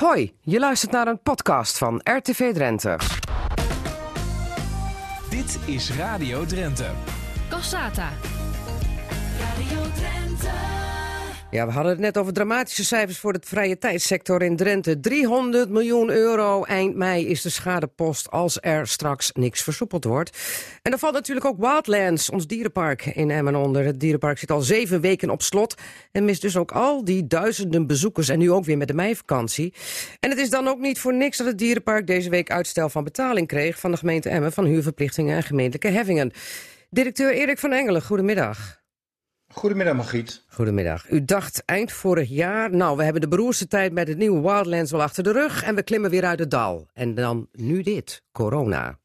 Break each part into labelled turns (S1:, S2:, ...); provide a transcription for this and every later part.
S1: Hoi, je luistert naar een podcast van RTV Drenthe.
S2: Dit is Radio Drenthe.
S3: Cassata.
S4: Radio Drenthe.
S1: Ja, we hadden het net over dramatische cijfers voor de vrije tijdsector in Drenthe. 300 miljoen euro eind mei is de schadepost als er straks niks versoepeld wordt. En dan valt natuurlijk ook Wildlands, ons dierenpark in Emmen onder. Het dierenpark zit al zeven weken op slot en mist dus ook al die duizenden bezoekers. En nu ook weer met de meivakantie. En het is dan ook niet voor niks dat het dierenpark deze week uitstel van betaling kreeg van de gemeente Emmen van huurverplichtingen en gemeentelijke heffingen. Directeur Erik van Engelen, goedemiddag.
S5: Goedemiddag Margriet.
S1: Goedemiddag. U dacht eind vorig jaar, nou, we hebben de beroerste tijd met het nieuwe Wildlands wel achter de rug en we klimmen weer uit het dal. En dan nu dit, corona.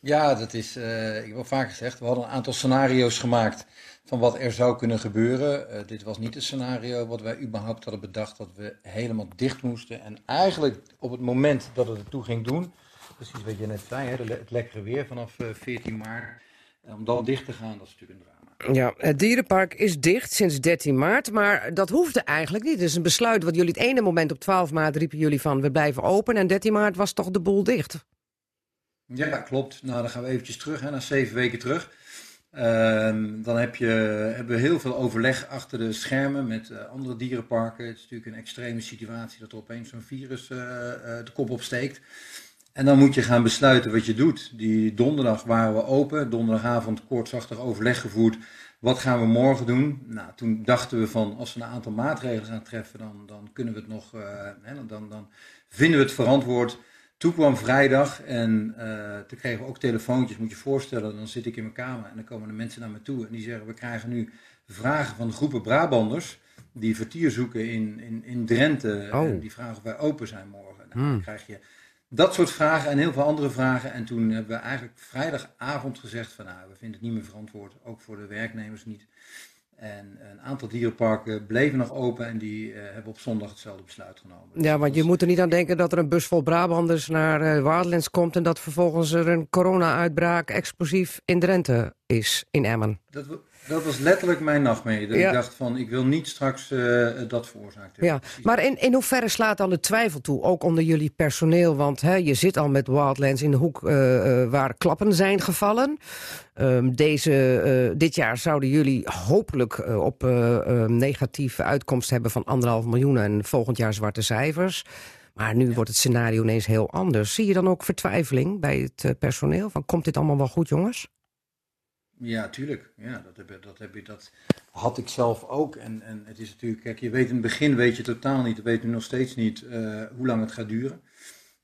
S5: Ja, dat is, uh, ik heb al vaak gezegd, we hadden een aantal scenario's gemaakt van wat er zou kunnen gebeuren. Uh, dit was niet het scenario wat wij überhaupt hadden bedacht, dat we helemaal dicht moesten. En eigenlijk op het moment dat het ertoe ging doen, precies wat je net zei, hè, het lekkere weer vanaf uh, 14 maart, om dan dicht te gaan, dat is natuurlijk een.
S1: Ja, het dierenpark is dicht sinds 13 maart, maar dat hoefde eigenlijk niet. Is een besluit wat jullie het ene moment op 12 maart riepen jullie van we blijven open en 13 maart was toch de boel dicht?
S5: Ja, klopt. Nou, dan gaan we eventjes terug, hè, zeven weken terug. Uh, dan heb je, hebben we heel veel overleg achter de schermen met uh, andere dierenparken. Het is natuurlijk een extreme situatie dat er opeens zo'n virus uh, de kop opsteekt. En dan moet je gaan besluiten wat je doet. Die donderdag waren we open, donderdagavond kortzachtig overleg gevoerd. Wat gaan we morgen doen? Nou, toen dachten we van, als we een aantal maatregelen gaan treffen, dan, dan kunnen we het nog, uh, hè, dan, dan vinden we het verantwoord. Toen kwam vrijdag en uh, toen kregen we ook telefoontjes, moet je voorstellen. Dan zit ik in mijn kamer en dan komen de mensen naar me toe en die zeggen, we krijgen nu vragen van groepen Brabanders die vertier zoeken in, in, in Drenthe.
S1: Oh.
S5: En die vragen of wij open zijn morgen. Nou, dan krijg je dat soort vragen en heel veel andere vragen. En toen hebben we eigenlijk vrijdagavond gezegd van nou, we vinden het niet meer verantwoord, ook voor de werknemers niet. En een aantal dierenparken bleven nog open en die uh, hebben op zondag hetzelfde besluit genomen.
S1: Ja, want je moet er niet aan denken dat er een bus vol Brabanders naar uh, komt... en dat vervolgens er een corona-uitbraak explosief in Drenthe is, in Emmen.
S5: Dat, dat was letterlijk mijn nachtmerrie. Dat ja. ik dacht van, ik wil niet straks uh, dat veroorzaakt hebben.
S1: Ja, maar in, in hoeverre slaat dan de twijfel toe, ook onder jullie personeel? Want hè, je zit al met Wildlands in de hoek uh, uh, waar klappen zijn gevallen. Um, deze, dit jaar zouden jullie hopelijk op negatieve uitkomst hebben van anderhalf miljoen... en volgend jaar zwarte cijfers. Maar nu ja. wordt het scenario ineens heel anders. Zie je dan ook vertwijfeling bij het personeel? Van, komt dit allemaal wel goed, jongens?
S5: Ja, tuurlijk. Ja, dat, heb, dat, heb je, dat had ik zelf ook. En, en het is natuurlijk, kijk, je weet in het begin weet je totaal niet, weet nu nog steeds niet, uh, hoe lang het gaat duren.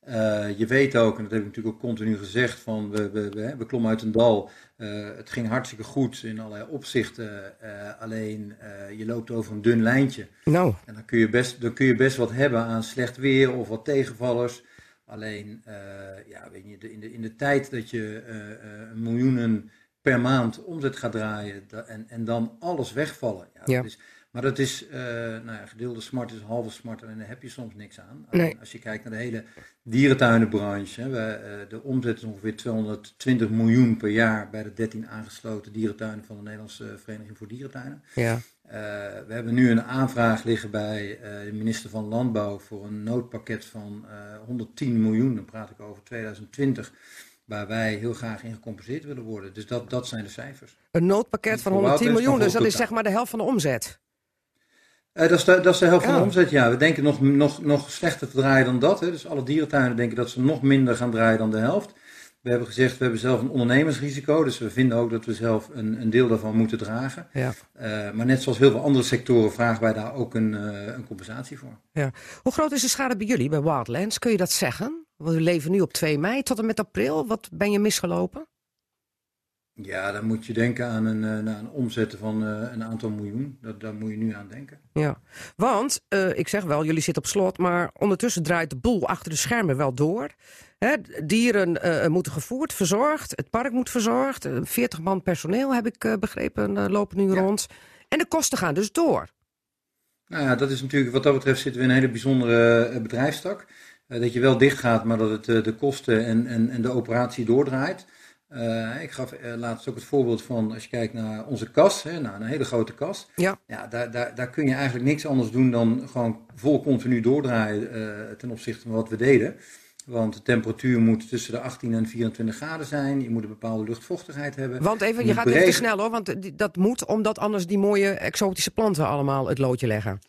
S5: Uh, je weet ook, en dat heb ik natuurlijk ook continu gezegd, van we, we, we, we klommen uit een dal. Uh, het ging hartstikke goed in allerlei opzichten. alleen je loopt over een dun lijntje.
S1: Nou.
S5: En dan kun, je best, dan kun je best wat hebben aan slecht weer of wat tegenvallers. Alleen, ja, weet je, in de, in de tijd dat je miljoenen per maand omzet gaat draaien en, en dan alles wegvallen. Ja,
S1: ja.
S5: Dat is, maar dat is, uh, nou ja, gedeelde smart is halve smart en daar heb je soms niks aan.
S1: Nee.
S5: Als je kijkt naar de hele dierentuinenbranche, hè, we, uh, de omzet is ongeveer 220 miljoen per jaar bij de 13 aangesloten dierentuinen van de Nederlandse Vereniging voor Dierentuinen.
S1: Ja.
S5: Uh, we hebben nu een aanvraag liggen bij de minister van Landbouw voor een noodpakket van 110 miljoen, dan praat ik over 2020 waar wij heel graag in gecompenseerd willen worden. Dus dat, dat zijn de cijfers.
S1: Een noodpakket van 110 miljoen, dus dat is zeg maar de helft van de omzet.
S5: Uh, dat, is de, dat is de helft van de omzet, ja. We denken nog, nog, nog slechter te draaien dan dat. Hè. Dus alle dierentuinen denken dat ze nog minder gaan draaien dan de helft. We hebben gezegd, we hebben zelf een ondernemersrisico. Dus we vinden ook dat we zelf een, een deel daarvan moeten dragen.
S1: Ja.
S5: Uh, maar net zoals heel veel andere sectoren vragen wij daar ook een, uh, een compensatie voor.
S1: Ja. Hoe groot is de schade bij jullie, bij Wildlands? Kun je dat zeggen? Want we leven nu op 2 mei tot en met april. Wat ben je misgelopen?
S5: Ja, dan moet je denken aan een, uh, een omzetten van uh, een aantal miljoen. Dat, daar moet je nu aan denken.
S1: Ja, want uh, ik zeg wel, jullie zitten op slot, maar ondertussen draait de boel achter de schermen wel door. Hè, dieren moeten gevoerd, verzorgd, het park moet verzorgd. 40 man personeel, heb ik begrepen, lopen nu ja. rond. En de kosten gaan dus door.
S5: Nou ja, dat is natuurlijk, wat dat betreft zitten we in een hele bijzondere bedrijfstak. Dat je wel dicht gaat, maar dat het de kosten en, en, en de operatie doordraait. Eh, ik gaf eh, laatst ook het voorbeeld van, als je kijkt naar onze kas, hè, naar een hele grote kas.
S1: Ja.
S5: Ja, daar, daar, daar kun je eigenlijk niks anders doen dan gewoon vol continu doordraaien eh, ten opzichte van wat we deden. Want de temperatuur moet tussen de 18 en 24 graden zijn. Je moet een bepaalde luchtvochtigheid hebben.
S1: Want even, je gaat even te snel hoor, want eh, dat moet omdat anders die mooie exotische planten allemaal het loodje leggen.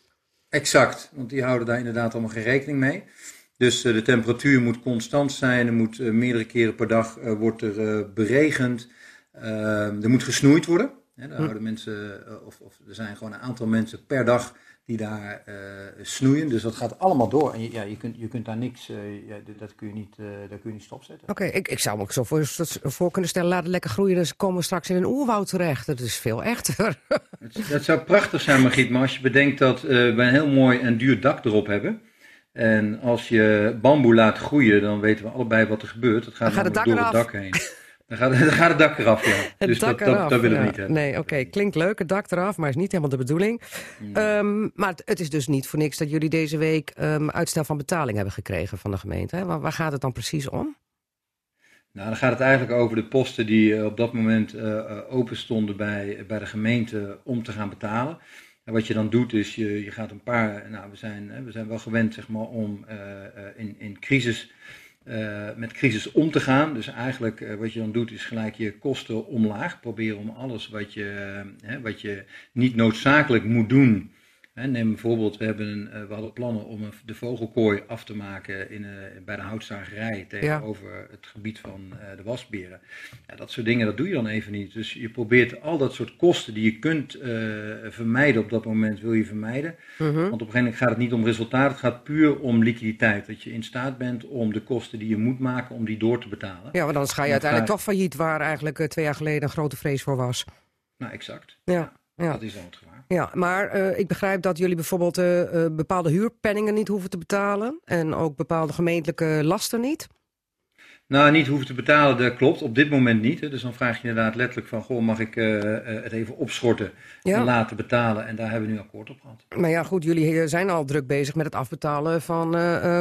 S5: Exact, want die houden daar inderdaad allemaal geen rekening mee. Dus eh, de temperatuur moet constant zijn. Er moet eh, meerdere keren per dag eh, wordt er beregend. Ehm, er moet gesnoeid worden. Hè, daar houden mensen, of, of er zijn gewoon een aantal mensen per dag die daar snoeien. Dus dat gaat allemaal door. En je, ja, je, kunt, je kunt daar niks, ja, dat kun je niet, eh, daar kun je niet stopzetten.
S1: Oké, ik, ik zou me ook zo voor, voor kunnen stellen, laat het lekker groeien, dan komen we straks in een oerwoud terecht. Dat is veel echter.
S5: Dat zou prachtig zijn, Margriet, maar als je bedenkt dat we een heel mooi en duur dak erop hebben. En als je bamboe laat groeien, dan weten we allebei wat er gebeurt. Dat gaat,
S1: Dan gaat het dak
S5: door het
S1: eraf.
S5: dak heen. Dan gaat, dan gaat het dak eraf, ja.
S1: Het
S5: dus
S1: dak
S5: dat,
S1: eraf,
S5: dat willen we
S1: ja.
S5: niet hebben.
S1: Nee, oké, klinkt leuk, het dak eraf, maar is niet helemaal de bedoeling. Ehm, maar het, het is dus niet voor niks dat jullie deze week ehm, uitstel van betaling hebben gekregen van de gemeente. Hè? Waar, waar gaat het dan precies om?
S5: Nou, dan gaat het eigenlijk over de posten die eh, op dat moment eh, eh, open stonden bij, bij de gemeente om te gaan betalen. En wat je dan doet is, je, je gaat een paar, nou we zijn, we zijn wel gewend zeg maar, om eh, eh, in, in crisis, eh, met crisis om te gaan. Dus eigenlijk wat je dan doet is gelijk je kosten omlaag. Proberen om alles wat je, wat je niet noodzakelijk moet doen. Neem bijvoorbeeld, we, hebben een, eh, we hadden plannen om een- de vogelkooi af te maken in, eh, bij de houtzagerij tegenover het gebied van eh, de wasberen. Ja, dat soort dingen, dat doe je dan even niet. Dus je probeert al dat soort kosten die je kunt vermijden op dat moment, wil je vermijden.
S1: Mhm.
S5: Want op een gegeven moment gaat het niet om resultaat, het gaat puur om liquiditeit. Dat je in staat bent om de kosten die je moet maken, om die door te betalen.
S1: Ja, want anders ga je uiteindelijk toch failliet, waar eigenlijk twee jaar geleden een grote vrees voor was.
S5: Nou, exact.
S1: Ja, ja.
S5: Dat is.
S1: Ja, maar eh, ik begrijp dat jullie bijvoorbeeld eh, eh, bepaalde huurpenningen niet hoeven te betalen. En ook bepaalde gemeentelijke lasten niet.
S5: Nou, niet hoeven te betalen, dat klopt. Op dit moment niet. Hè. Dus dan vraag je inderdaad letterlijk van, goh, mag ik het even opschorten
S1: Ja.
S5: en laten betalen? En daar hebben we nu akkoord op gehad.
S1: Maar ja, goed, jullie zijn al druk bezig met het afbetalen van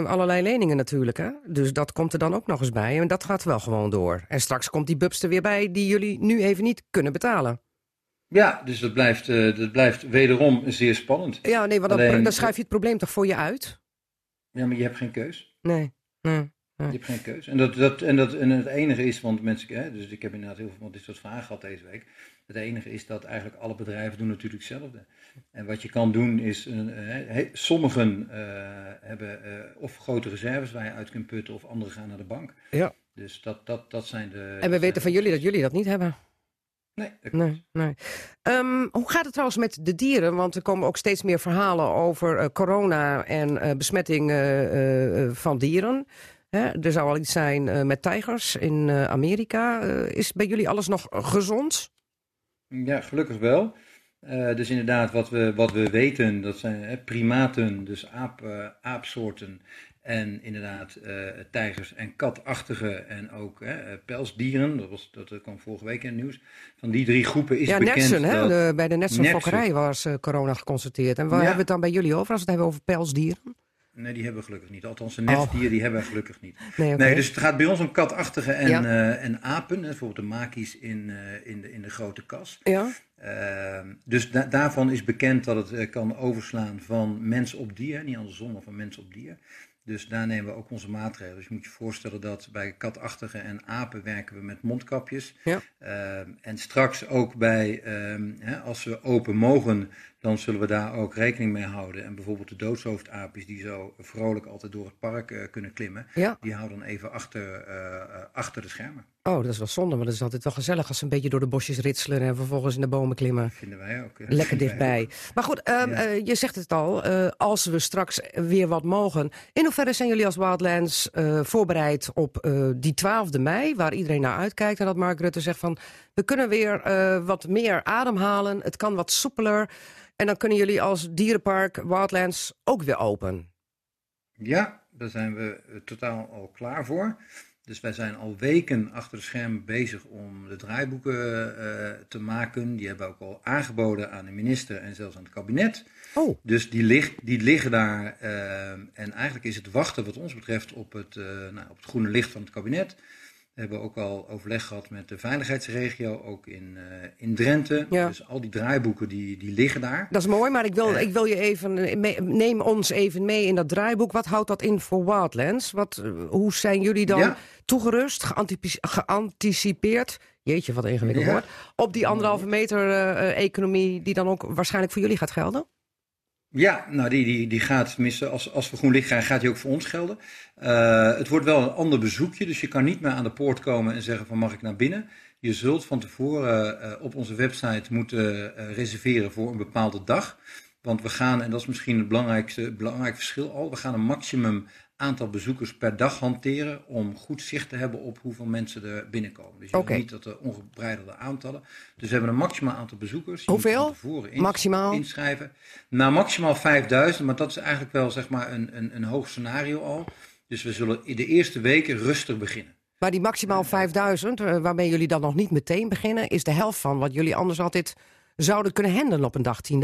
S1: allerlei leningen natuurlijk. Hè? Dus dat komt er dan ook nog eens bij. En dat gaat wel gewoon door. En straks komt die bubs er weer bij die jullie nu even niet kunnen betalen.
S5: Ja, dus dat blijft, eh, dat blijft wederom zeer spannend.
S1: Ja, nee, want dan,
S5: Alleen-
S1: dan schuif je het probleem toch voor je uit?
S5: Ja, maar je hebt geen keus.
S1: Nee, nee.
S5: Je hebt geen keus. En, dat, dat, en, dat, en het enige is, want mensen, hè, dus ik heb inderdaad heel veel van dit soort vragen gehad deze week. Het enige is dat eigenlijk alle bedrijven doen natuurlijk hetzelfde. En wat je kan doen is, eh, he- sommigen eh, hebben of grote reserves waar je uit kunt putten of anderen gaan naar de bank.
S1: Ja.
S5: Dus dat, dat, dat zijn de...
S1: En we weten van jullie dat jullie dat niet hebben.
S5: Nee.
S1: Nee, nee. Ehm, hoe gaat het trouwens met de dieren? Want er komen ook steeds meer verhalen over eh, corona en eh, besmetting eh, van dieren. Hè, er zou al iets zijn met tijgers in Amerika. Is bij jullie alles nog gezond?
S5: Ja, gelukkig wel. Dus inderdaad, wat we, wat we weten, dat zijn hè, primaten, dus aap, aapsoorten. En inderdaad, eh, tijgers en katachtige en ook eh, pelsdieren. Dat, was, dat kwam vorige week in het nieuws. Van die drie groepen is
S1: ja,
S5: bekend
S1: Nersen, hè? De- bij de Nersen. fokkerij was eh, corona geconstateerd. En waar
S5: Ja.
S1: hebben we het dan bij jullie over als we het hebben over pelsdieren?
S5: Nee, die hebben we gelukkig niet. Althans, een nestdier, die hebben we gelukkig niet.
S1: Nee,
S5: dus het gaat bij ons om katachtige en,
S1: Ja.
S5: en apen. Hè, bijvoorbeeld de makies in, in, de, in de grote kas.
S1: Ja?
S5: Ehm, dus da- daarvan is bekend dat het eh, kan overslaan van mens op dier, niet andersom, maar van mens op dier. Dus daar nemen we ook onze maatregelen. Dus je moet je voorstellen dat bij katachtige en apen werken we met mondkapjes.
S1: Ja.
S5: Ehm, en straks ook bij, ehm, hè, als we open mogen, dan zullen we daar ook rekening mee houden. En bijvoorbeeld de doodshoofdaapjes die zo vrolijk altijd door het park eh, kunnen klimmen,
S1: Ja.
S5: die houden dan even achter, eh, achter de schermen.
S1: Oh, dat is wel zonde, want het is altijd wel gezellig als ze een beetje door de bosjes ritselen en vervolgens in de bomen klimmen.
S5: Vinden wij ook.
S1: Lekker dichtbij. Maar goed, ehm,
S5: Ja.
S1: eh, je zegt het al, eh, als we straks weer wat mogen. In hoeverre zijn jullie als Wildlands eh, voorbereid op die 12e mei, waar iedereen naar uitkijkt? En dat Mark Rutte zegt van, we kunnen weer wat meer ademhalen, het kan wat soepeler. En dan kunnen jullie als dierenpark Wildlands ook weer open.
S5: Ja, daar zijn we totaal al klaar voor. Dus wij zijn al weken achter de schermen bezig om de draaiboeken eh, te maken. Die hebben we ook al aangeboden aan de minister en zelfs aan het kabinet.
S1: Oh,
S5: Dus die, ligt, die liggen daar. eh, en eigenlijk is het wachten wat ons betreft op het, eh, nou, op het groene licht van het kabinet. We hebben ook al overleg gehad met de veiligheidsregio, ook in, eh, in Drenthe.
S1: Ja.
S5: Dus al die draaiboeken die, die liggen daar.
S1: Dat is mooi, maar ik wil,
S5: Eh.
S1: ik wil je even, eh, mee- neem ons even mee in dat draaiboek. Wat houdt dat in voor Wildlands? Wat, hoe zijn jullie dan
S5: Ja.
S1: toegerust, geanticipeerd? Jeetje, wat ingewikkeld
S5: Ja.
S1: woord. Op die anderhalve meter economie die dan ook waarschijnlijk voor jullie gaat gelden?
S5: Ja, nou die, die, die gaat, tenminste als, als we groen licht krijgen, gaat die ook voor ons gelden. Eh, het wordt wel een ander bezoekje, dus je kan niet meer aan de poort komen en zeggen van mag ik naar binnen. Je zult van tevoren eh, op onze website moeten eh, reserveren voor een bepaalde dag. Want we gaan, en dat is misschien het belangrijkste belangrijk verschil al, we gaan een maximum aantal bezoekers per dag hanteren om goed zicht te hebben op hoeveel mensen er binnenkomen. Dus je wil niet dat er ongebreidelde aantallen. Dus we hebben een maximaal aantal bezoekers. Je
S1: Hoeveel?
S5: ins-
S1: Maximaal?
S5: inschrijven. Nou, maximaal 5000, maar dat is eigenlijk wel zeg maar een, een, een hoog scenario al. Dus we zullen in de eerste weken rustig beginnen.
S1: Maar die maximaal 5000, eh, waarmee jullie dan nog niet meteen beginnen, is de helft van wat jullie anders altijd zouden kunnen handelen op een dag 10.000.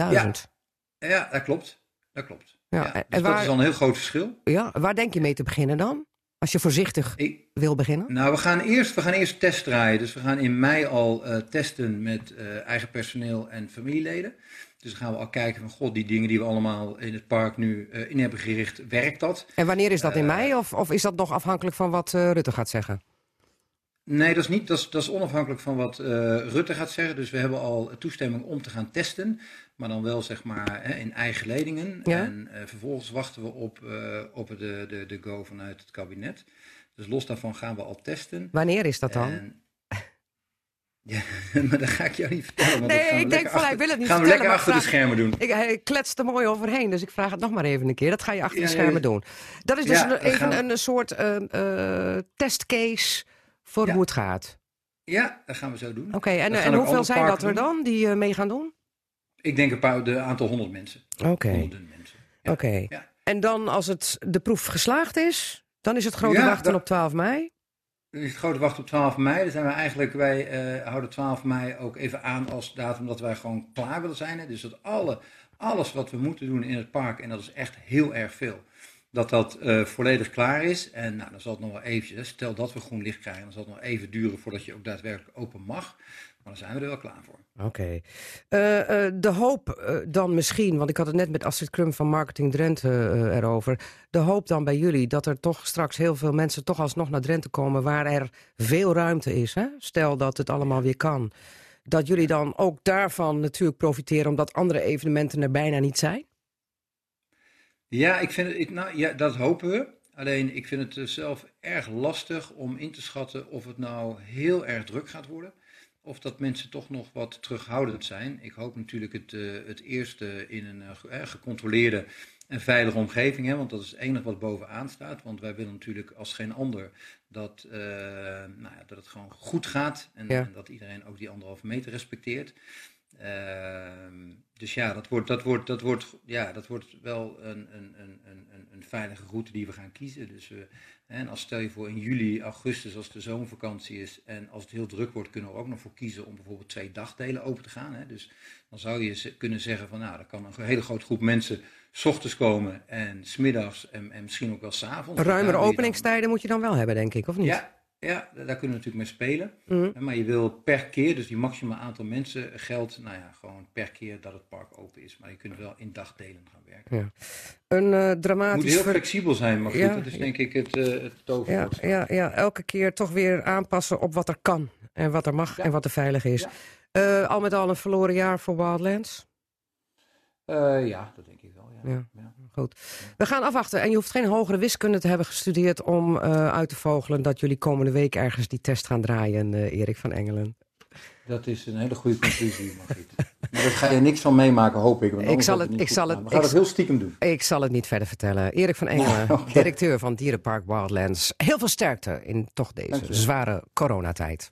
S5: Ja, dat klopt. Dat klopt.
S1: Ja, en
S5: dus
S1: waar-
S5: dat is al een heel groot verschil.
S1: Ja, waar denk je mee te beginnen dan? Als je voorzichtig
S5: Ik,
S1: wil beginnen?
S5: nou, we gaan, eerst, we gaan eerst test draaien. Dus we gaan in mei al eh, testen met eh, eigen personeel en familieleden. Dus dan gaan we al kijken van, god, die dingen die we allemaal in het park nu eh, in hebben gericht, werkt dat?
S1: En wanneer is dat in mei? Of, of is dat nog afhankelijk van wat Rutte gaat zeggen?
S5: Nee, dat is, niet, dat is, dat is onafhankelijk van wat Rutte gaat zeggen. Dus we hebben al toestemming om te gaan testen. Maar dan wel zeg maar hè, in eigen leningen.
S1: Ja.
S5: En eh, vervolgens wachten we op, eh, op de, de, de go vanuit het kabinet. Dus los daarvan gaan we al testen.
S1: Wanneer is dat dan?
S5: En- ja, maar dat ga ik jou niet vertellen. want
S1: Nee, ik denk van, hij wil het niet
S5: Gaan we lekker
S1: maar
S5: achter de
S1: ik
S5: schermen doen.
S1: Ik, hij kletst er mooi overheen, dus ik vraag het nog maar even een keer. Dat ga je achter
S5: Ja,
S1: de schermen
S5: ja.
S1: doen. Dat is dus
S5: Ja,
S1: even
S5: we-
S1: een, soort eh, testcase voor hoe het gaat.
S5: Ja, dat gaan we zo doen.
S1: Oké, en, en hoeveel zijn dat er
S5: doen.
S1: dan die mee gaan doen?
S5: Ik denk een paar, de aantal honderd mensen.
S1: Oké,
S5: mensen. Ja.
S1: oké.
S5: Ja.
S1: En dan als het, de proef geslaagd is, dan is het grote
S5: Ja,
S1: wachten
S5: dat-
S1: op 12 mei?
S5: Is het grote wacht op 12 mei. Dan zijn we eigenlijk, wij eh, houden 12 mei ook even aan als datum dat wij gewoon klaar willen zijn. Hè. Dus dat alle, alles wat we moeten doen in het park, en dat is echt heel erg veel, dat dat eh, volledig klaar is. En nou, dan zal het nog wel eventjes, stel dat we groen licht krijgen, dan zal het nog even duren voordat je ook daadwerkelijk open mag. Maar dan zijn we er wel klaar voor.
S1: Oké. Eh, eh, de hoop eh, dan misschien, want ik had het net met Astrid Krum van Marketing Drenthe erover. De hoop dan bij jullie dat er toch straks heel veel mensen toch alsnog naar Drenthe komen waar er veel ruimte is. Hè? Stel dat het allemaal weer kan. Dat jullie dan ook daarvan natuurlijk profiteren omdat andere evenementen er bijna niet zijn?
S5: Ja, ik vind het, ik, nou, ja, dat hopen we. Alleen ik vind het zelf erg lastig om in te schatten of het nou heel erg druk gaat worden. Of dat mensen toch nog wat terughoudend zijn. Ik hoop natuurlijk het, eh, het eerste in een eh, eh, gecontroleerde en veilige omgeving. Hè, want dat is het enige wat bovenaan staat. Want wij willen natuurlijk als geen ander dat, nou ja, dat het gewoon goed gaat. En,
S1: Ja.
S5: en dat iedereen ook die anderhalve meter respecteert. Ehm, dus ja, dat wordt, dat wordt, dat wordt, ja, dat wordt wel een, een, een, een, een- veilige route die we gaan kiezen. Dus we, en als stel je voor in juli, augustus, als de zomervakantie is en als het heel druk wordt, kunnen we ook nog voor kiezen om bijvoorbeeld twee dagdelen open te gaan. Hè. Dus dan zou je kunnen zeggen van nou, er kan een hele grote groep mensen 's ochtends komen en smiddags en, en misschien ook wel s'avonds.
S1: Ruimere openingstijden moet je dan wel hebben, denk ik, of niet?
S5: Ja, ja, daar kunnen we natuurlijk mee spelen.
S1: Mhm.
S5: Maar je wil per keer, dus die maximaal aantal mensen geldt, nou ja, gewoon per keer dat het park open is. Maar je kunt wel in dagdelen gaan werken.
S1: Een eh,
S5: Het moet
S1: dramatisch
S5: heel flexibel zijn, maar goed,
S1: Ja,
S5: dat is
S1: ja.
S5: denk ik het, eh het
S1: Ja,
S5: toverwoord.
S1: ja, ja, elke keer toch weer aanpassen op wat er kan. En wat er mag
S5: Ja.
S1: en wat er veilig is.
S5: Ja.
S1: Eh, al met al een verloren jaar voor Wildlands.
S5: Eh, ja, dat denk ik wel. Ja.
S1: Goed. We gaan afwachten. En je hoeft geen hogere wiskunde te hebben gestudeerd om eh, uit te vogelen dat jullie komende week ergens die test gaan draaien, eh, Erik van Engelen.
S5: Dat is een hele goede conclusie, Margriet. maar daar ga je niks van meemaken, hoop ik.
S1: Ik zal het- ik zal het-
S5: gaan. We gaan
S1: ik-
S5: het heel stiekem doen.
S1: Ik zal het niet verder vertellen. Erik van Engelen, directeur van Dierenpark Wildlands. Heel veel sterkte in toch deze zware coronatijd.